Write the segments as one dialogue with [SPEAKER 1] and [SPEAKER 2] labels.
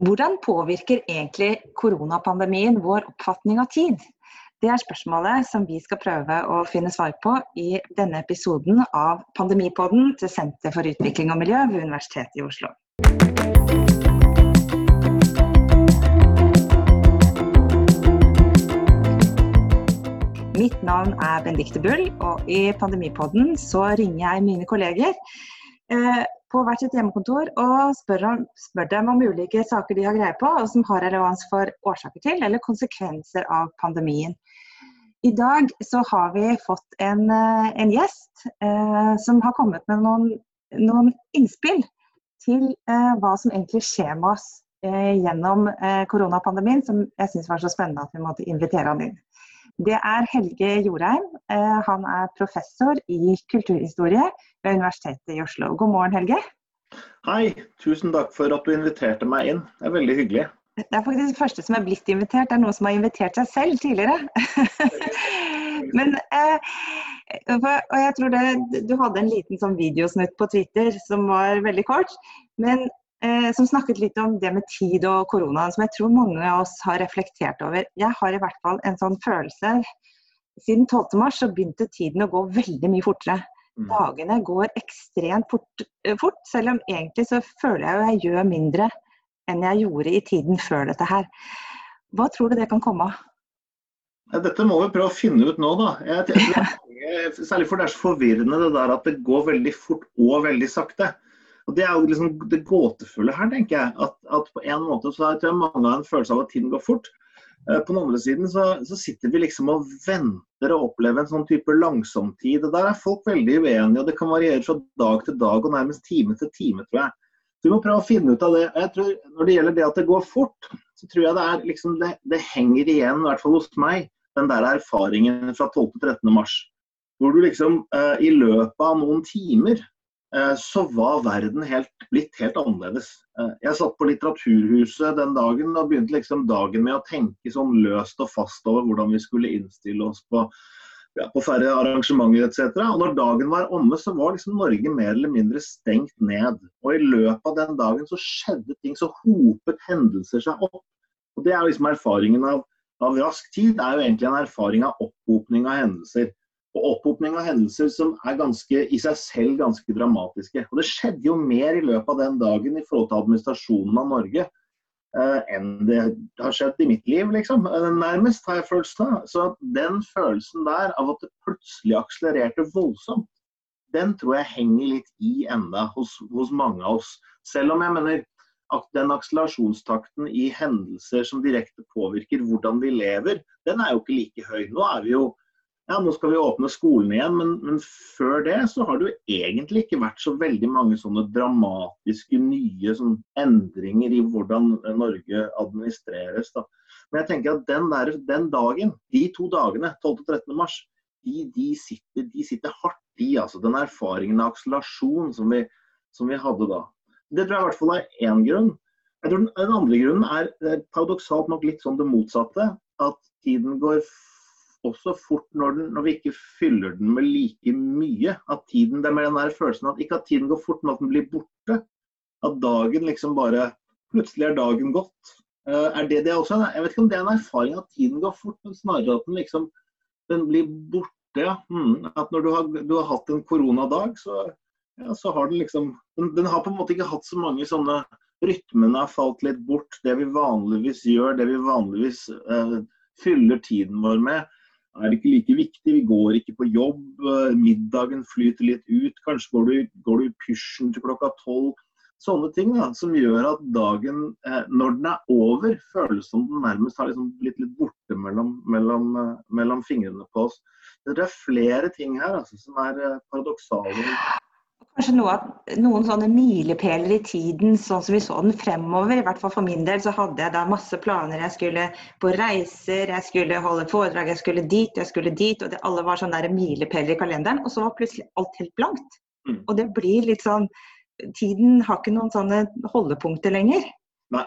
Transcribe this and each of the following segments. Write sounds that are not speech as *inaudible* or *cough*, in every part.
[SPEAKER 1] Hvordan påvirker egentlig koronapandemien vår oppfatning av tid? Det er spørsmålet som vi skal prøve å finne svar på i denne episoden av Pandemipodden til Senter for utvikling og miljø ved Universitetet i Oslo. Mitt navn er Bendikte Bull, og i Pandemipodden så ringer jeg mine kolleger eh, på hvert sitt hjemmekontor og spør, om, spør, dem om ulike saker de har greie på, og som har relevans for årsaker til eller konsekvenser av pandemien. I dag så har vi fått en, eh, en gjest eh, som har kommet med noen, noen innspill til eh, hva som egentlig skjer med oss eh, gjennom eh, koronapandemien, som jeg syns var så spennende at vi måtte invitere han inn. Det er Helge Jorheim. Eh, han er professor i kulturhistorie ved Universitetet i Oslo. God morgen, Helge.
[SPEAKER 2] Hei, tusen takk for at du inviterte meg inn. Det er veldig hyggelig.
[SPEAKER 1] Det er faktisk det første som er blitt invitert. Det er noen som har invitert seg selv tidligere. *laughs* Men, eh, og jeg tror det, Du hadde en liten sånn videosnutt på Twitter som var veldig kort. Men eh, som snakket litt om det med tid og korona, som jeg tror mange av oss har reflektert over. Jeg har i hvert fall en sånn følelse Siden 12.3 så begynte tiden å gå veldig mye fortere. Mm. Dagene går ekstremt fort, eh, fort, selv om egentlig så føler jeg jo jeg gjør mindre enn jeg gjorde i tiden før dette her. Hva tror du det kan komme av?
[SPEAKER 2] Dette må vi prøve å finne ut nå, da. Jeg, jeg, *laughs* særlig for det er så forvirrende det der at det går veldig fort og veldig sakte. Og Det er jo liksom det gåtefulle her, tenker jeg. At, at på en måte så tror jeg mange har en følelse av at tiden går fort. Eh, på den andre siden så, så, sitter vi liksom og venter og opplever en sånn type langsomtid. Og Der er folk veldig uenige, og det kan variere fra dag til dag og nærmest time til time, tror jeg. Så Vi må prøve å finne ut av det. Jeg tror Når det gjelder det at det går fort, så tror jeg det er liksom det, det henger igjen, i hvert fall hos meg, den der erfaringen fra 12.-13. mars. Hvor du liksom eh, i løpet av noen timer så var verden helt, blitt helt annerledes. Eh, jeg satt på Litteraturhuset den dagen og begynte liksom dagen med å tenke sånn løst og fast over hvordan vi skulle innstille oss på, ja, på færre arrangementer etc. Og når dagen var omme, så var liksom Norge mer eller mindre stengt ned. Og i løpet av den dagen så skjedde ting, så hopet hendelser seg opp. Og Det er liksom erfaringen av, av rask tid, det er jo egentlig en erfaring av opphopning av hendelser og opphopning av hendelser som er ganske, i seg selv ganske dramatiske. Og Det skjedde jo mer i løpet av den dagen i forhold til administrasjonen av Norge eh, enn det har skjedd i mitt liv, liksom. Eh, nærmest, har jeg følelsen av. Så den følelsen der av at det plutselig akselererte voldsomt, den tror jeg henger litt i enda hos, hos mange av oss. Selv om jeg mener at den akselerasjonstakten i hendelser som direkte påvirker hvordan vi lever, den er jo ikke like høy. Nå er vi jo ja, nå skal vi åpne skolen igjen, men, men, før det så har det jo egentlig ikke vært så veldig mange sånne dramatiske nye sånn, endringer i hvordan Norge administreres. Da. Men jeg tenker at den, der, den dagen, de to dagene, 12. og 13. mars, de, de, sitter, de sitter, hardt i. altså Den erfaringen av akselerasjon som vi, som vi hadde da. Det tror jeg i hvert fall er én grunn. Jeg tror Den andre grunnen er, er paradoksalt nok litt sånn det motsatte. At tiden går også fort når, den, når, vi ikke fyller den med like mye. At tiden, det er med den der følelsen at ikke at tiden går fort, men at den blir borte. At dagen liksom bare Plutselig er dagen gått. Uh, er det det også? Jeg vet ikke om det er en erfaring at tiden går fort, men snarere at den liksom den blir borte. Ja. Mm, at når du har, du har, hatt en koronadag, så, ja, så har den liksom den, den, har på en måte ikke hatt så mange sånne Rytmene har falt litt bort. Det vi vanligvis gjør, det vi vanligvis uh, fyller tiden vår med er ikke like viktig. Vi går ikke på jobb, eh, middagen flyter litt ut. Kanskje går du, går du pysjen til klokka tolv. Sånne ting da, som gjør at dagen, eh, når den er over, føles som den nærmest har liksom blitt litt borte mellom, mellom, eh, mellom, fingrene på oss. Det er flere ting her altså, som er paradoksale
[SPEAKER 1] kanskje noe, noen sånne milepæler i tiden, sånn som vi så den fremover. I hvert fall for min del så hadde jeg da masse planer. Jeg skulle på reiser, jeg skulle holde foredrag, jeg skulle dit, jeg skulle dit. Og det, alle var sånne milepæler i kalenderen. Og så var plutselig alt helt blankt. Mm. Og det blir litt sånn Tiden har ikke noen sånne holdepunkter lenger.
[SPEAKER 2] Nei.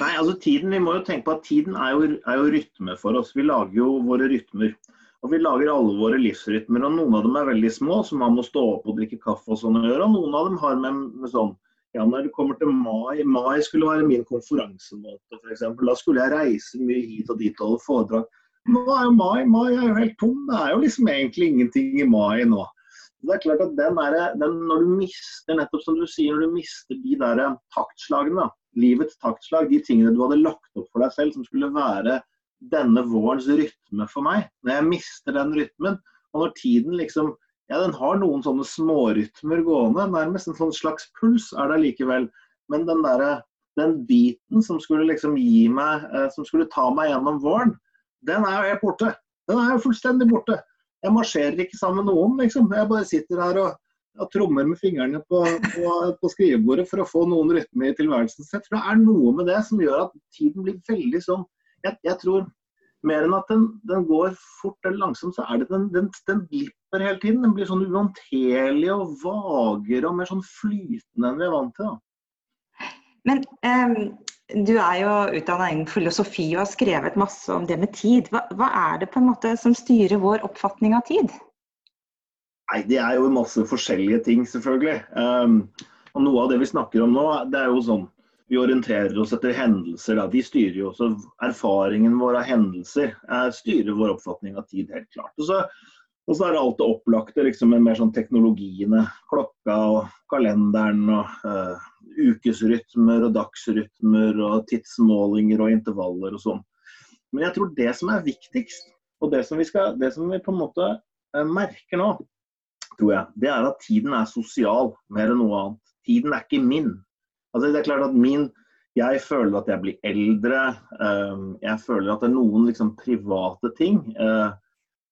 [SPEAKER 2] Nei, altså tiden, Vi må jo tenke på at tiden er jo, er jo rytme for oss. Vi lager jo våre rytmer. Og vi lager alle våre livsrytmer, og noen av dem er veldig små, som man må stå opp og drikke kaffe og sånn å gjøre. Og noen av dem har med, med sånn ja, når det kommer til mai Mai skulle være min konferansemåte, f.eks. Da skulle jeg reise mye hit og dit og holde foredrag. Nå er jo mai mai er jo helt tom. Det er jo liksom egentlig ingenting i mai nå. Det er klart at den er, den, Når du mister nettopp som du sier, når du mister de der taktslagene, livets taktslag, de tingene du hadde lagt opp for deg selv som skulle være denne vårens rytme for meg, når jeg mister den rytmen, og når tiden liksom ja, den har noen sånne smårytmer gående, nærmest en sånn slags puls er det likevel. Men den, der, den biten som skulle liksom gi meg, eh, som skulle ta meg gjennom våren, den er jo helt borte. Den er jo fullstendig borte. Jeg marsjerer ikke sammen med noen, liksom. Jeg bare sitter her og, og trommer med fingrene på, på, på, skrivebordet for å få noen rytme i tilværelsen. Så det er noe med det som gjør at tiden blir veldig sånn Jeg, jeg tror mer enn at den, den, går fort eller langsomt, så er det den, den, den glipper hele tiden. Den blir sånn uhåndterlig og vagere og mer sånn flytende enn vi er vant til. Da.
[SPEAKER 1] Men um, du er jo utdanna innen filosofi og har skrevet masse om det med tid. Hva, hva, er det på en måte som styrer vår oppfatning av tid?
[SPEAKER 2] Nei, Det er jo masse forskjellige ting, selvfølgelig. Um, og Noe av det vi snakker om nå, det er jo sånn vi orienterer oss etter hendelser. Da. De styrer jo også erfaringen vår av hendelser. Eh, styrer vår oppfatning av tid, helt klart. Og så, og så er det alt det opplagte liksom, med mer sånn teknologiene. Klokka og kalenderen og eh, ukesrytmer og dagsrytmer og tidsmålinger og intervaller og sånn. Men jeg tror det som er viktigst, og det som vi, skal, det som vi på en måte eh, merker nå, tror jeg, det er at tiden er sosial mer enn noe annet. Tiden er ikke min. Altså, det er klart at min jeg føler at jeg blir eldre. Eh, jeg føler at det er noen liksom, private ting. Uh,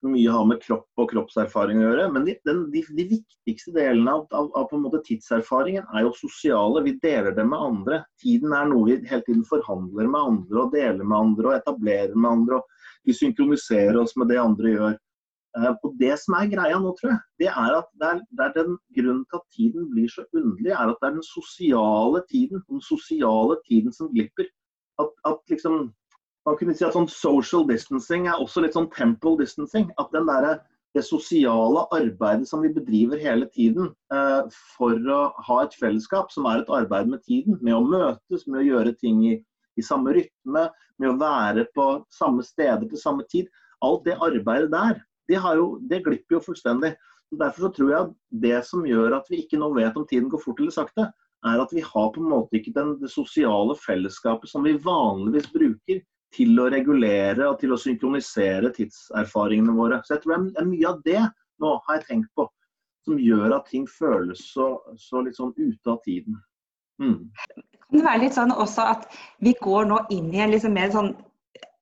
[SPEAKER 2] mye har med kropp og kroppserfaring å gjøre. Men de, den, de, de viktigste delene av, av, av, på en måte tidserfaringen er jo sosiale. Vi deler det med andre. Tiden er noe vi hele tiden forhandler med andre og deler med andre og etablerer med andre. og Vi synkroniserer oss med det andre gjør. Uh, og Det som er greia nå, tror jeg, det er at det er, det er den grunnen til at tiden blir så underlig, er at det er den sosiale tiden, den sosiale tiden som glipper. At, at liksom man kunne si at sånn Social distancing er også litt sånn temple distancing. At den der, det sosiale arbeidet som vi bedriver hele tiden eh, for å ha et fellesskap, som er et arbeid med tiden, med å møtes, med å gjøre ting i, i samme rytme, med å være på samme steder til samme tid. Alt det arbeidet der, det, jo, det glipper jo fullstendig. Derfor så tror jeg at det som gjør at vi ikke nå vet om tiden går fort eller sakte, er at vi har på en måte ikke den, det sosiale fellesskapet som vi vanligvis bruker til å regulere og til å synkronisere tidserfaringene våre. Så jeg tror det er mye av det nå har jeg tenkt på, som gjør at ting føles så, så litt sånn ute av tiden.
[SPEAKER 1] Mm. Kan det være litt sånn også at vi går nå inn i en liksom mer sånn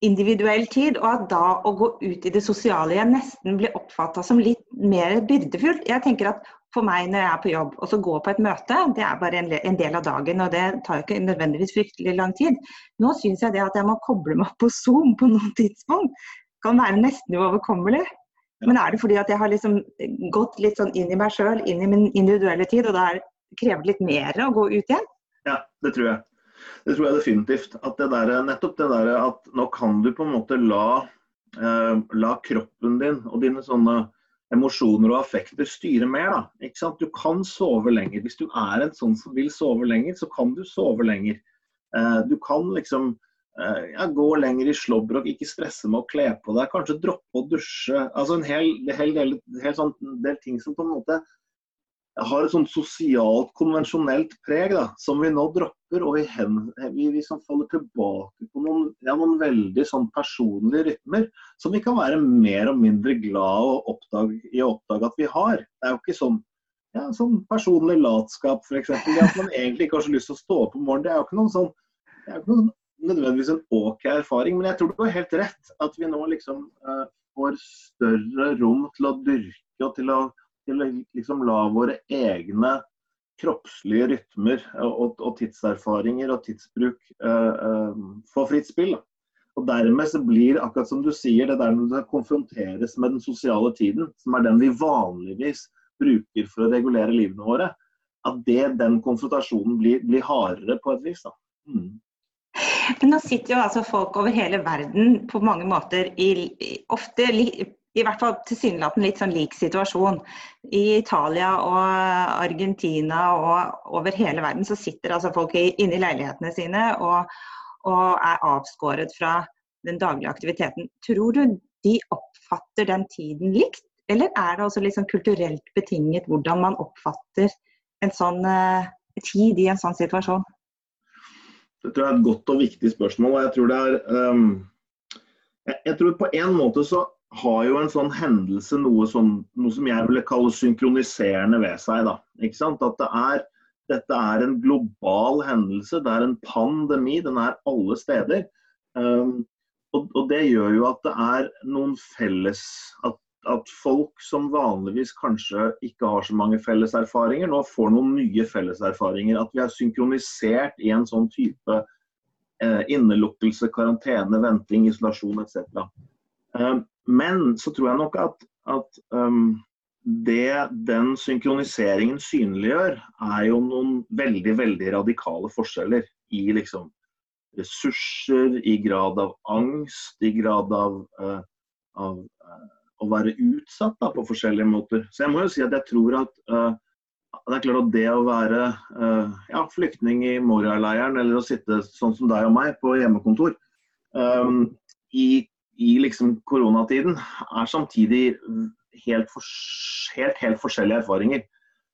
[SPEAKER 1] individuell tid, og at da å gå ut i det sosiale igjen nesten blir oppfatta som litt mer byrdefullt. Jeg tenker at for meg når jeg er på jobb og så gå på et møte, det er bare en del av dagen. Og det tar jo ikke nødvendigvis fryktelig lang tid. Nå syns jeg det at jeg må koble meg på Zoom på noen *laughs* tidspunkt, kan være nesten uoverkommelig. Men er det fordi at jeg har liksom gått litt sånn inn i meg sjøl, inn i min individuelle tid, og da krever det litt mer å gå ut igjen?
[SPEAKER 2] Ja, det tror jeg. Det tror jeg definitivt. At det der, nettopp det der at nå kan du på en måte la, eh, la kroppen din og dine sånne emosjoner og affekter styre mer. Da. Ikke sant? Du kan sove lenger. Hvis du er en sånn som vil sove lenger, så kan du sove lenger. Eh, du kan liksom eh, ja, gå lenger i slåbrok, ikke stresse med å kle på deg, kanskje droppe å dusje. Altså en hel, hel, del, hel sånn del ting som på en måte har et sånt sosialt, konvensjonelt preg da, som vi nå dropper. Og vi, hen, vi, vi faller tilbake på noen, ja, noen, veldig sånn personlige rytmer som vi kan være mer og mindre glad å oppdage, i å oppdage at vi har. Det er jo ikke sånn, ja, sånn personlig latskap f.eks. At man egentlig ikke har så lyst til å stå opp om morgenen. Det er jo ikke noen sånn, det er jo ikke noen, nødvendigvis en ok erfaring. Men jeg tror du har helt rett at vi nå liksom uh, får større rom til å dyrke og til å til å liksom la våre egne kroppslige rytmer og, og tidserfaringer og tidsbruk uh, uh, få fritt spill. Og Dermed så blir akkurat som du sier, det der når du konfronteres med den sosiale tiden, som er den vi vanligvis bruker for å regulere livene våre, at det, den konfrontasjonen blir, blir hardere på et vis. Mm.
[SPEAKER 1] Men nå sitter jo altså folk over hele verden på mange måter i, ofte i hvert fall tilsynelatende litt sånn lik situasjon. I Italia og Argentina og over hele verden så sitter altså folk inne i leilighetene sine og, og er avskåret fra den daglige aktiviteten. Tror du de oppfatter den tiden likt, eller er det også litt sånn kulturelt betinget hvordan man oppfatter en sånn uh, tid i en sånn situasjon?
[SPEAKER 2] Det tror jeg er et godt og viktig spørsmål. og jeg tror det er um, jeg, jeg, tror på en måte så har jo en sånn hendelse noe, som, noe som jeg ville kalle synkroniserende ved seg. da, ikke sant? At det er, dette er en global hendelse, det er en pandemi, den er alle steder. Um, og, og, det gjør jo at det er noen felles at, at, folk som vanligvis kanskje ikke har så mange felles erfaringer, nå får noen nye felles erfaringer. At vi er synkronisert i en sånn type eh, innelukkelse, karantene, venting, isolasjon etc. Um, men så tror jeg nok at, at um, det den synkroniseringen synliggjør, er jo noen veldig veldig radikale forskjeller i liksom ressurser, i grad av angst, i grad av, uh, av uh, å være utsatt da, på forskjellige måter. Så jeg må jo si at jeg tror at uh, det er klart at det å være ja, flyktning i Moria-leiren, eller å sitte sånn som deg og meg på hjemmekontor um, i i liksom koronatiden er samtidig helt, for, helt, helt, forskjellige erfaringer.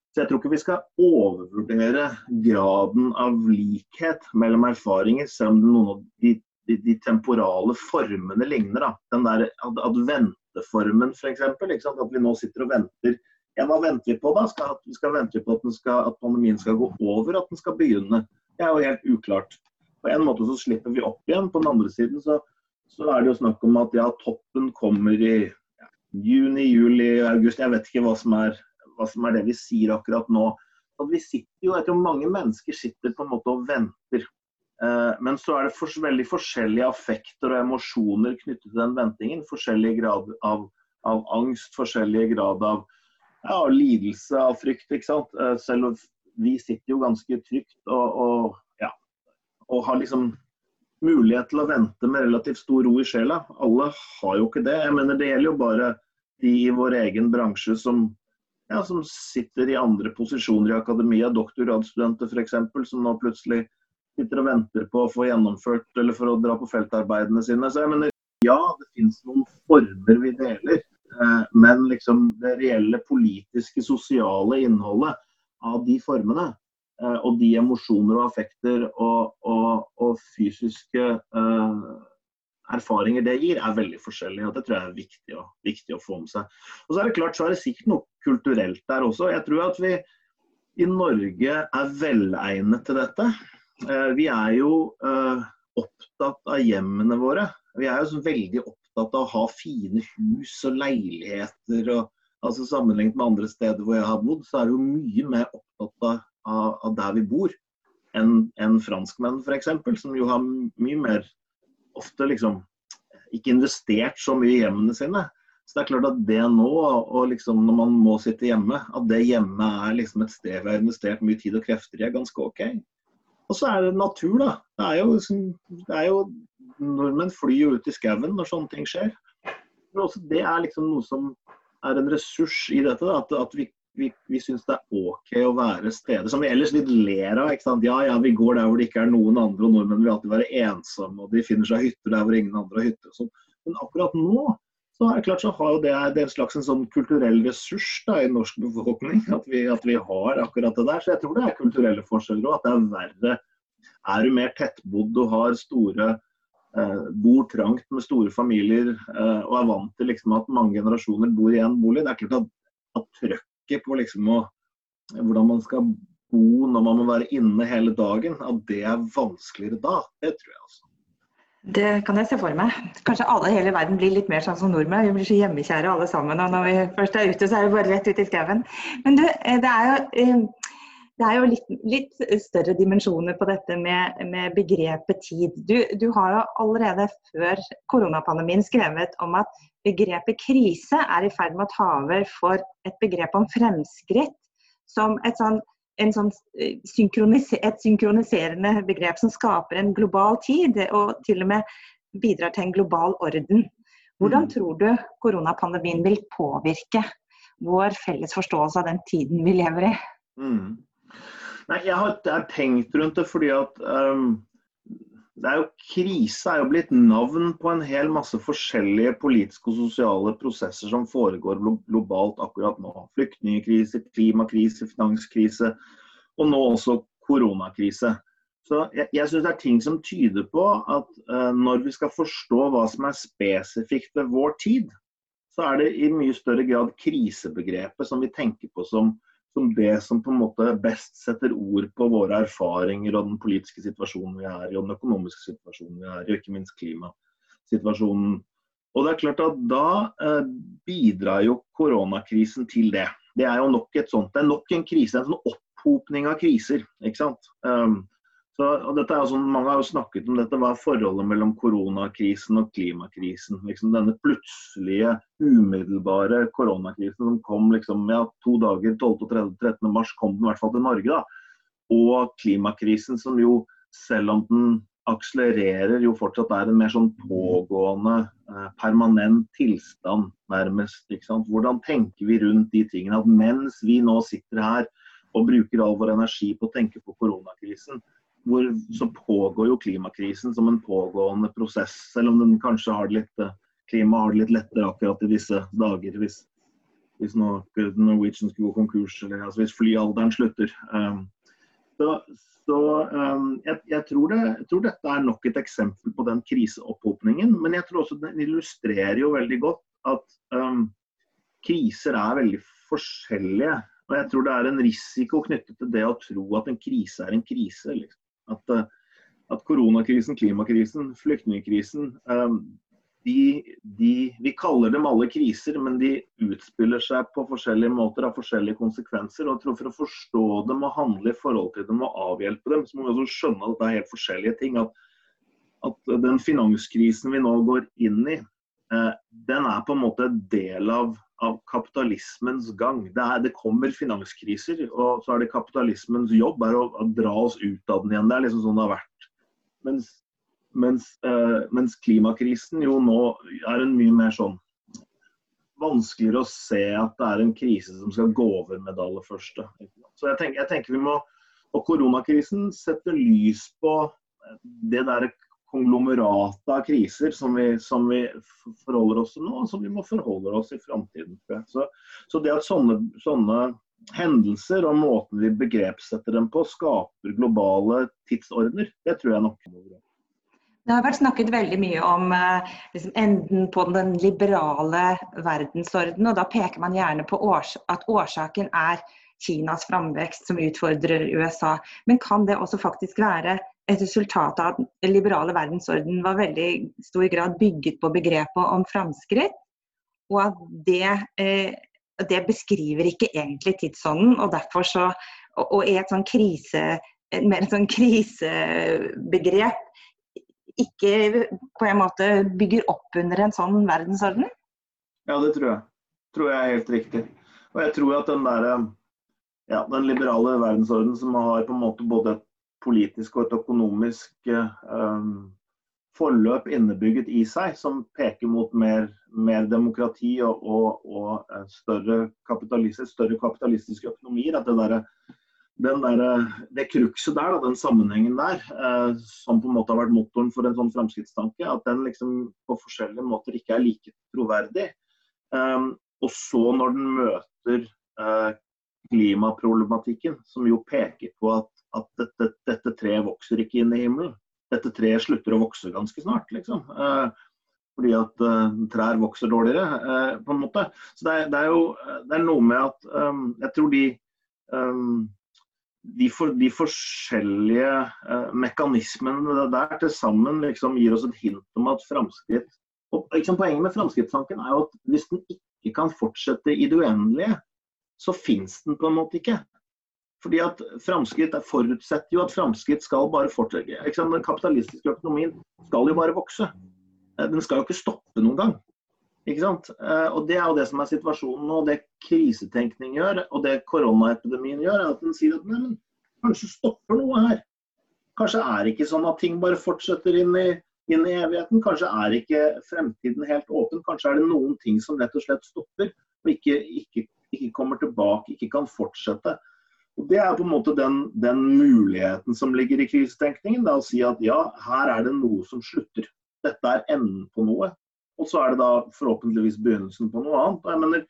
[SPEAKER 2] Så jeg tror ikke vi skal overvurdere graden av likhet mellom erfaringer, selv om noen av de, de, de temporale formene ligner. Da. Den der adventeformen f.eks. At vi nå sitter og venter. Ja, hva venter vi på da? Skal, vi skal vente på at, skal, at pandemien skal gå over, at den skal begynne? Det er jo helt uklart. På en måte så slipper vi opp igjen. På den andre siden så så er det jo snakk om at ja, toppen kommer i juni, juli, august. Jeg vet ikke hva som, er, hva som er det vi sier akkurat nå. At vi sitter jo, jeg tror mange mennesker sitter på en måte og venter. Eh, men så er det for, veldig forskjellige affekter og emosjoner knyttet til den ventingen. Forskjellig grad av, av angst, forskjellig grad av ja, lidelse, av frykt. ikke sant? Eh, selv om vi sitter jo ganske trygt og, og, ja, og har liksom mulighet til å vente med relativt stor ro i sjela. Alle har jo ikke det. Jeg mener Det gjelder jo bare de i vår egen bransje som, ja, som sitter i andre posisjoner i akademia, doktorgradsstudenter f.eks., som nå plutselig sitter og venter på å få gjennomført eller for å dra på feltarbeidene sine. Så jeg mener, ja, det finnes noen former vi deler, eh, men liksom det reelle politiske, sosiale innholdet av de formene og de emosjoner og affekter og, og, og fysiske eh, erfaringer det gir, er veldig forskjellige. og Det tror jeg er viktig å, viktig å, få med seg. Og Så er det klart så er det sikkert noe kulturelt der også. Jeg tror at vi i Norge er velegnet til dette. Eh, vi er jo eh, opptatt av hjemmene våre. Vi er jo veldig opptatt av å ha fine hus og leiligheter. og altså Sammenlignet med andre steder hvor jeg har bodd, så er det jo mye mer opptatt av av, av der vi bor, enn en franskmenn f.eks., som jo har mye mer ofte liksom ikke investert så mye i hjemmene sine. Så det er klart at det nå, og liksom når man må sitte hjemme, at det hjemme er liksom et sted vi har investert mye tid og krefter i, er ganske OK. Og så er det natur, da. Det er jo, liksom, det er jo Nordmenn flyr jo ut i skauen når sånne ting skjer. Men også det er liksom noe som er en ressurs i dette. At, at vi vi, vi syns det er OK å være steder som vi ellers litt ler av. ikke sant? Ja, ja, vi går der hvor det ikke er noen andre, og nordmenn vil alltid være ensomme, og de finner seg hytter der hvor ingen andre har hytter. og sånn. Men akkurat nå så er det klart så har jo det, det en slags en sånn kulturell ressurs da, i norsk befolkning. At vi, at vi, har akkurat det der. Så jeg tror det er kulturelle forskjeller òg. At det er verre. Er du mer tettbodd og har store eh, bor trangt med store familier eh, og er vant til liksom, at mange generasjoner bor i én bolig, det er klart at, at trøkk på liksom å, hvordan man skal bo når man må være inne hele dagen, at det er vanskeligere da. Det tror jeg også.
[SPEAKER 1] Det kan jeg se for meg. Kanskje alle i hele verden blir litt mer sånn som nordmenn. Vi blir så hjemmekjære alle sammen. Og når vi først er ute, så er vi bare rett ut i skauen. Men du, eh, det er jo, eh, det er jo litt, litt, større dimensjoner på dette med, med begrepet tid. Du, du, har jo allerede før koronapandemien skrevet om at begrepet krise er i ferd med å ta over for et begrep om fremskritt som et, sånn, sånn eh, et synkroniserende begrep som skaper en global tid, og til og med bidrar til en global orden. Hvordan
[SPEAKER 2] Mm.
[SPEAKER 1] tror du koronapandemien vil påvirke vår felles forståelse av den tiden vi lever i?
[SPEAKER 2] Mm. Nei, jeg har, jeg har tenkt rundt det fordi at um, det er jo, Krise er jo blitt navn på en hel masse forskjellige politiske og sosiale prosesser som foregår globalt akkurat nå. Flyktningkrise, klimakrise, finanskrise og nå også koronakrise. Så jeg, jeg syns det er ting som tyder på at uh, når vi skal forstå hva som er spesifikt ved vår tid, så er det i mye større grad krisebegrepet som vi tenker på som, som det som på en måte best setter ord på våre erfaringer og den politiske situasjonen vi er i, og den økonomiske situasjonen vi er i, og ikke minst klimasituasjonen. Og det er klart at Da eh, bidrar jo koronakrisen til det. Det er jo nok et sånt, det er nok en krise, en sånn opphopning av kriser. ikke sant? Um, så, sånn, Mange har jo snakket om dette, hva er forholdet mellom koronakrisen og klimakrisen. Liksom Denne plutselige, umiddelbare koronakrisen som kom liksom, ja, to dager 12. og 13. 13. mars, kom den i hvert fall til Norge. da. Og klimakrisen som jo, selv om den akselererer, jo fortsatt er en mer sånn pågående, eh, permanent tilstand, nærmest. ikke sant? Hvordan tenker vi rundt de tingene? At mens vi nå sitter her og bruker all vår energi på å tenke på koronakrisen, hvor, så pågår jo klimakrisen som en pågående prosess, selv om den kanskje har det litt, klima klimaet har det litt lettere akkurat i disse dager. Hvis, hvis Norwegian skulle gå konkurs, eller altså hvis flyalderen slutter. Um, så, så um, jeg, jeg, tror det, jeg tror dette er nok et eksempel på den kriseopphopningen. Men jeg tror også den illustrerer jo veldig godt at um, kriser er veldig forskjellige. Og jeg tror det er en risiko knyttet til det å tro at en krise er en krise. Liksom. At, uh, at koronakrisen, klimakrisen, flyktningkrisen um, de, de, vi kaller dem alle kriser, men de utspiller seg på forskjellige måter, har forskjellige konsekvenser. og jeg tror For å forstå dem og handle i forhold til dem og avhjelpe dem, så må vi også skjønne at det er helt forskjellige ting. At, at den finanskrisen vi nå går inn i, eh, den er på en måte en del av, av kapitalismens gang. Det, er, det, kommer finanskriser, og så er det kapitalismens jobb å, å dra oss ut av den igjen. Det er liksom sånn det har vært. Mens mens, eh, mens, klimakrisen jo nå er en mye mer sånn vanskeligere å se at det er en krise som skal gå over med det aller første. Så jeg tenker, jeg tenker vi må, Og koronakrisen setter lys på det der konglomeratet av kriser som vi, som vi, forholder oss til nå, og som vi må forholde oss i framtiden. Så, så det at sånne, sånne hendelser og måten vi begrepssetter dem på, skaper globale tidsordener, det tror jeg nok.
[SPEAKER 1] Det har vært snakket veldig mye om liksom, enden på den liberale verdensorden. og Da peker man gjerne på års at årsaken er Kinas framvekst som utfordrer USA. Men kan det også faktisk være et resultat av at den liberale verdensorden var veldig stor grad bygget på begrepet om framskritt? Og at det, eh, det beskriver ikke egentlig tidsånden, og derfor så og, i et sånn krise, mer et sånn krisebegrep ikke på en måte bygger opp under en sånn verdensorden?
[SPEAKER 2] Ja, det tror jeg. tror jeg er helt riktig. Og jeg tror at den der, ja, den liberale verdensorden som har på en måte både et politisk og et økonomisk um, forløp innebygget i seg, som peker mot mer, mer demokrati og, og, og større, kapitalistisk, større kapitalistiske økonomier. at det der, den der, det krukset der, da, den sammenhengen der, eh, som på en måte har vært motoren for en sånn fremskrittstanke, at den liksom på forskjellige måter ikke er like troverdig. Eh, og så når den møter eh, klimaproblematikken, som jo peker på at, at dette, dette, treet vokser ikke inn i himmelen. Dette treet slutter å vokse ganske snart, liksom. Eh, fordi at uh, trær vokser dårligere, uh, på en måte. Så det er, det er jo det er noe med at jeg tror de de, for, de, forskjellige eh, mekanismene der til sammen liksom, gir oss et hint om at framskritt og liksom, Poenget med framskrittstanken er jo at hvis den ikke kan fortsette i det uendelige, så fins den på en måte ikke. Fordi at Framskritt forutsetter jo at framskritt skal bare fortsette. Den kapitalistiske økonomien skal jo bare vokse. Den skal jo ikke stoppe noen gang. Ikke sant? Og Det er jo det som er situasjonen nå. Det krisetenkning gjør, og det koronaepidemien gjør, er at den sier at nei, men kanskje stopper noe her. Kanskje er det ikke sånn at ting bare fortsetter inn i inn i evigheten. Kanskje er ikke fremtiden helt åpen. Kanskje er det noen ting som rett og slett stopper og ikke, ikke, ikke kommer tilbake, ikke kan fortsette. Og Det er på en måte den, den muligheten som ligger i krisetenkningen. Å si at ja, her er det noe som slutter. Dette er enden på noe. Og så er det da forhåpentligvis begynnelsen på noe annet. Og jeg mener,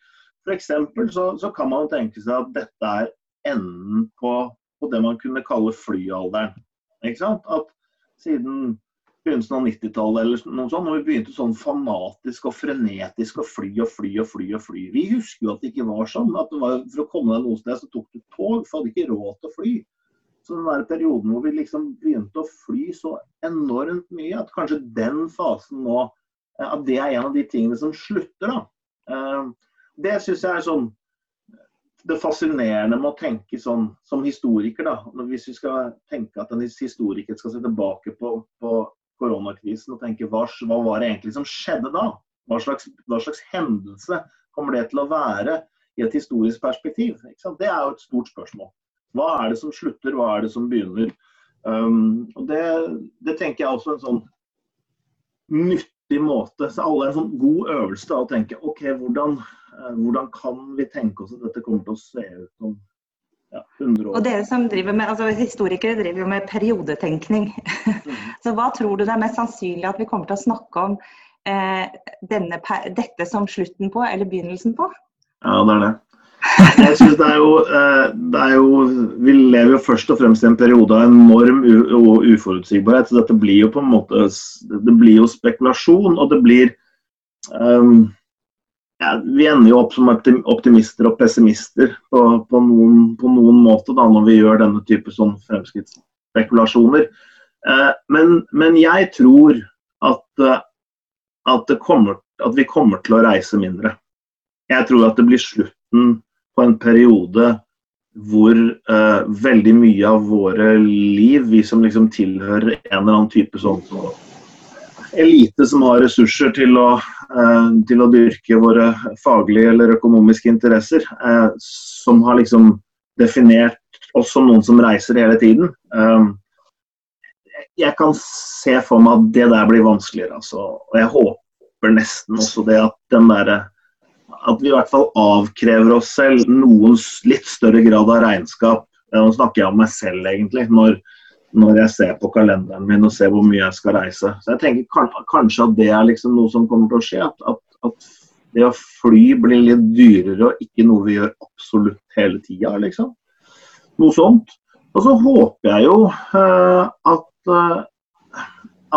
[SPEAKER 2] for eksempel så, så kan man tenke seg at dette er enden på, på det man kunne kalle flyalderen. Ikke sant? At siden begynnelsen av 90-tallet eller noe sånt, når vi begynte sånn fanatisk og frenetisk å fly og fly og fly og fly. Vi husker jo at det ikke var sånn. at var For å komme deg noe sted, så tok du tog, for hadde ikke råd til å fly. Så den der perioden hvor vi liksom begynte å fly så enormt mye, at kanskje den fasen nå At det er en av de tingene som slutter, da. Eh, det syns jeg er sånn det fascinerende med å tenke sånn som historiker, da, hvis vi skal tenke at en historiker skal se tilbake på koronakrisen og tenke hva, hva, var det egentlig som skjedde da? Hva slags, hva slags, hendelse kommer det til å være i et historisk perspektiv? Det er jo et stort spørsmål. Hva er det som slutter, hva er det som begynner? Um, og det, det, tenker jeg også en sånn nyttig måte. Så alle er en sånn god øvelse da, å tenke OK, hvordan, uh, hvordan kan vi tenke oss at dette kommer til å se ut om ja, 100 år.
[SPEAKER 1] Og dere som driver med, altså Historikere driver jo med periodetenkning. Mm. *laughs* Så hva tror du det er mest sannsynlig at vi kommer til å snakke om eh, denne, dette som slutten på, eller begynnelsen på?
[SPEAKER 2] Ja, det er det. Jeg synes det er, jo, eh, det er jo Vi lever jo først og fremst i en periode av enorm og uforutsigbarhet. Så dette blir jo på en måte Det blir jo spekulasjon, og det blir um, ja, vi ender jo opp som optimister og pessimister på, på, noen, på noen, måte da, når vi gjør denne type sånn fremskrittsspekulasjoner. Eh, men, men, jeg tror at, eh, at, kommer, at, vi kommer til å reise mindre. Jeg tror at det blir slutten på en periode hvor eh, veldig mye av våre liv, vi som liksom tilhører en eller annen type sånn elite som har ressurser til å, til å dyrke våre faglige eller økonomiske interesser, eh, som har liksom definert oss som noen som reiser hele tiden. Eh, jeg kan se for meg at det der blir vanskeligere, altså. Og jeg håper nesten også det at den derre at vi i hvert fall avkrever oss selv noen litt større grad av regnskap. Nå snakker jeg om meg selv, egentlig. når når jeg ser på kalenderen min og ser hvor mye jeg skal reise. Så jeg tenker kanskje at det er liksom noe som kommer til å skje. At, at, det å fly blir litt dyrere og ikke noe vi gjør absolutt hele tida, liksom. Noe sånt. Og så håper jeg jo uh, at, uh,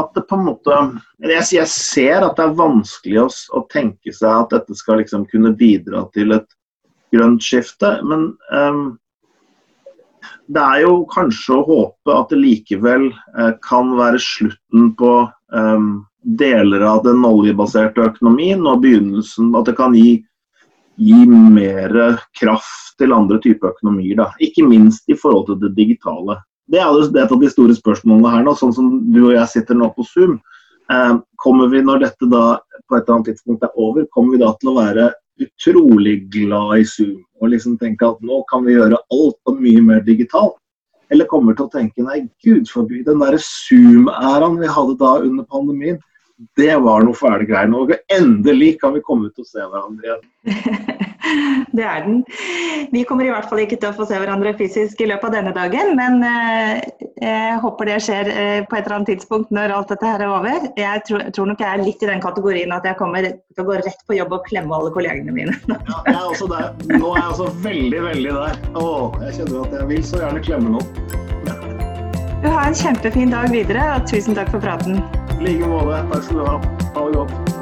[SPEAKER 2] at det på en måte jeg, jeg, ser at det er vanskelig å, å, tenke seg at dette skal liksom kunne bidra til et grønt skifte. Men um, det er jo kanskje å håpe at det likevel eh, kan være slutten på um, deler av den oljebaserte økonomien og begynnelsen At det kan gi, gi mer kraft til andre typer økonomier. Da. Ikke minst i forhold til det digitale. Det er et av de store spørsmålene her nå, sånn som du og jeg sitter nå på Zoom. Eh, kommer vi, når dette da på et eller annet tidspunkt er over, kommer vi da til å være utrolig glad i Zoom og liksom tenke at nå kan vi gjøre alt og mye mer digitalt. Eller kommer til å tenke nei, gud forby, den der Zoom-æraen vi hadde da under pandemien, det var noe fæle greier. Nå endelig kan vi komme ut og se hverandre igjen. *laughs*
[SPEAKER 1] det er den. Vi kommer i hvert fall ikke til å få se hverandre fysisk i løpet av denne dagen, men eh, jeg håper det skjer eh, på et eller annet tidspunkt når alt dette her er over. Jeg tror, tror nok jeg er litt i den kategorien at jeg kommer til å gå rett på jobb og klemme alle kollegene mine.
[SPEAKER 2] ja, jeg er også der. Nå er jeg også veldig, veldig der. Å, jeg kjenner at jeg vil så gjerne klemme noen.
[SPEAKER 1] Du har en kjempefin dag videre, og tusen takk for praten.
[SPEAKER 2] I like måte. Takk skal du ha. Ha det godt.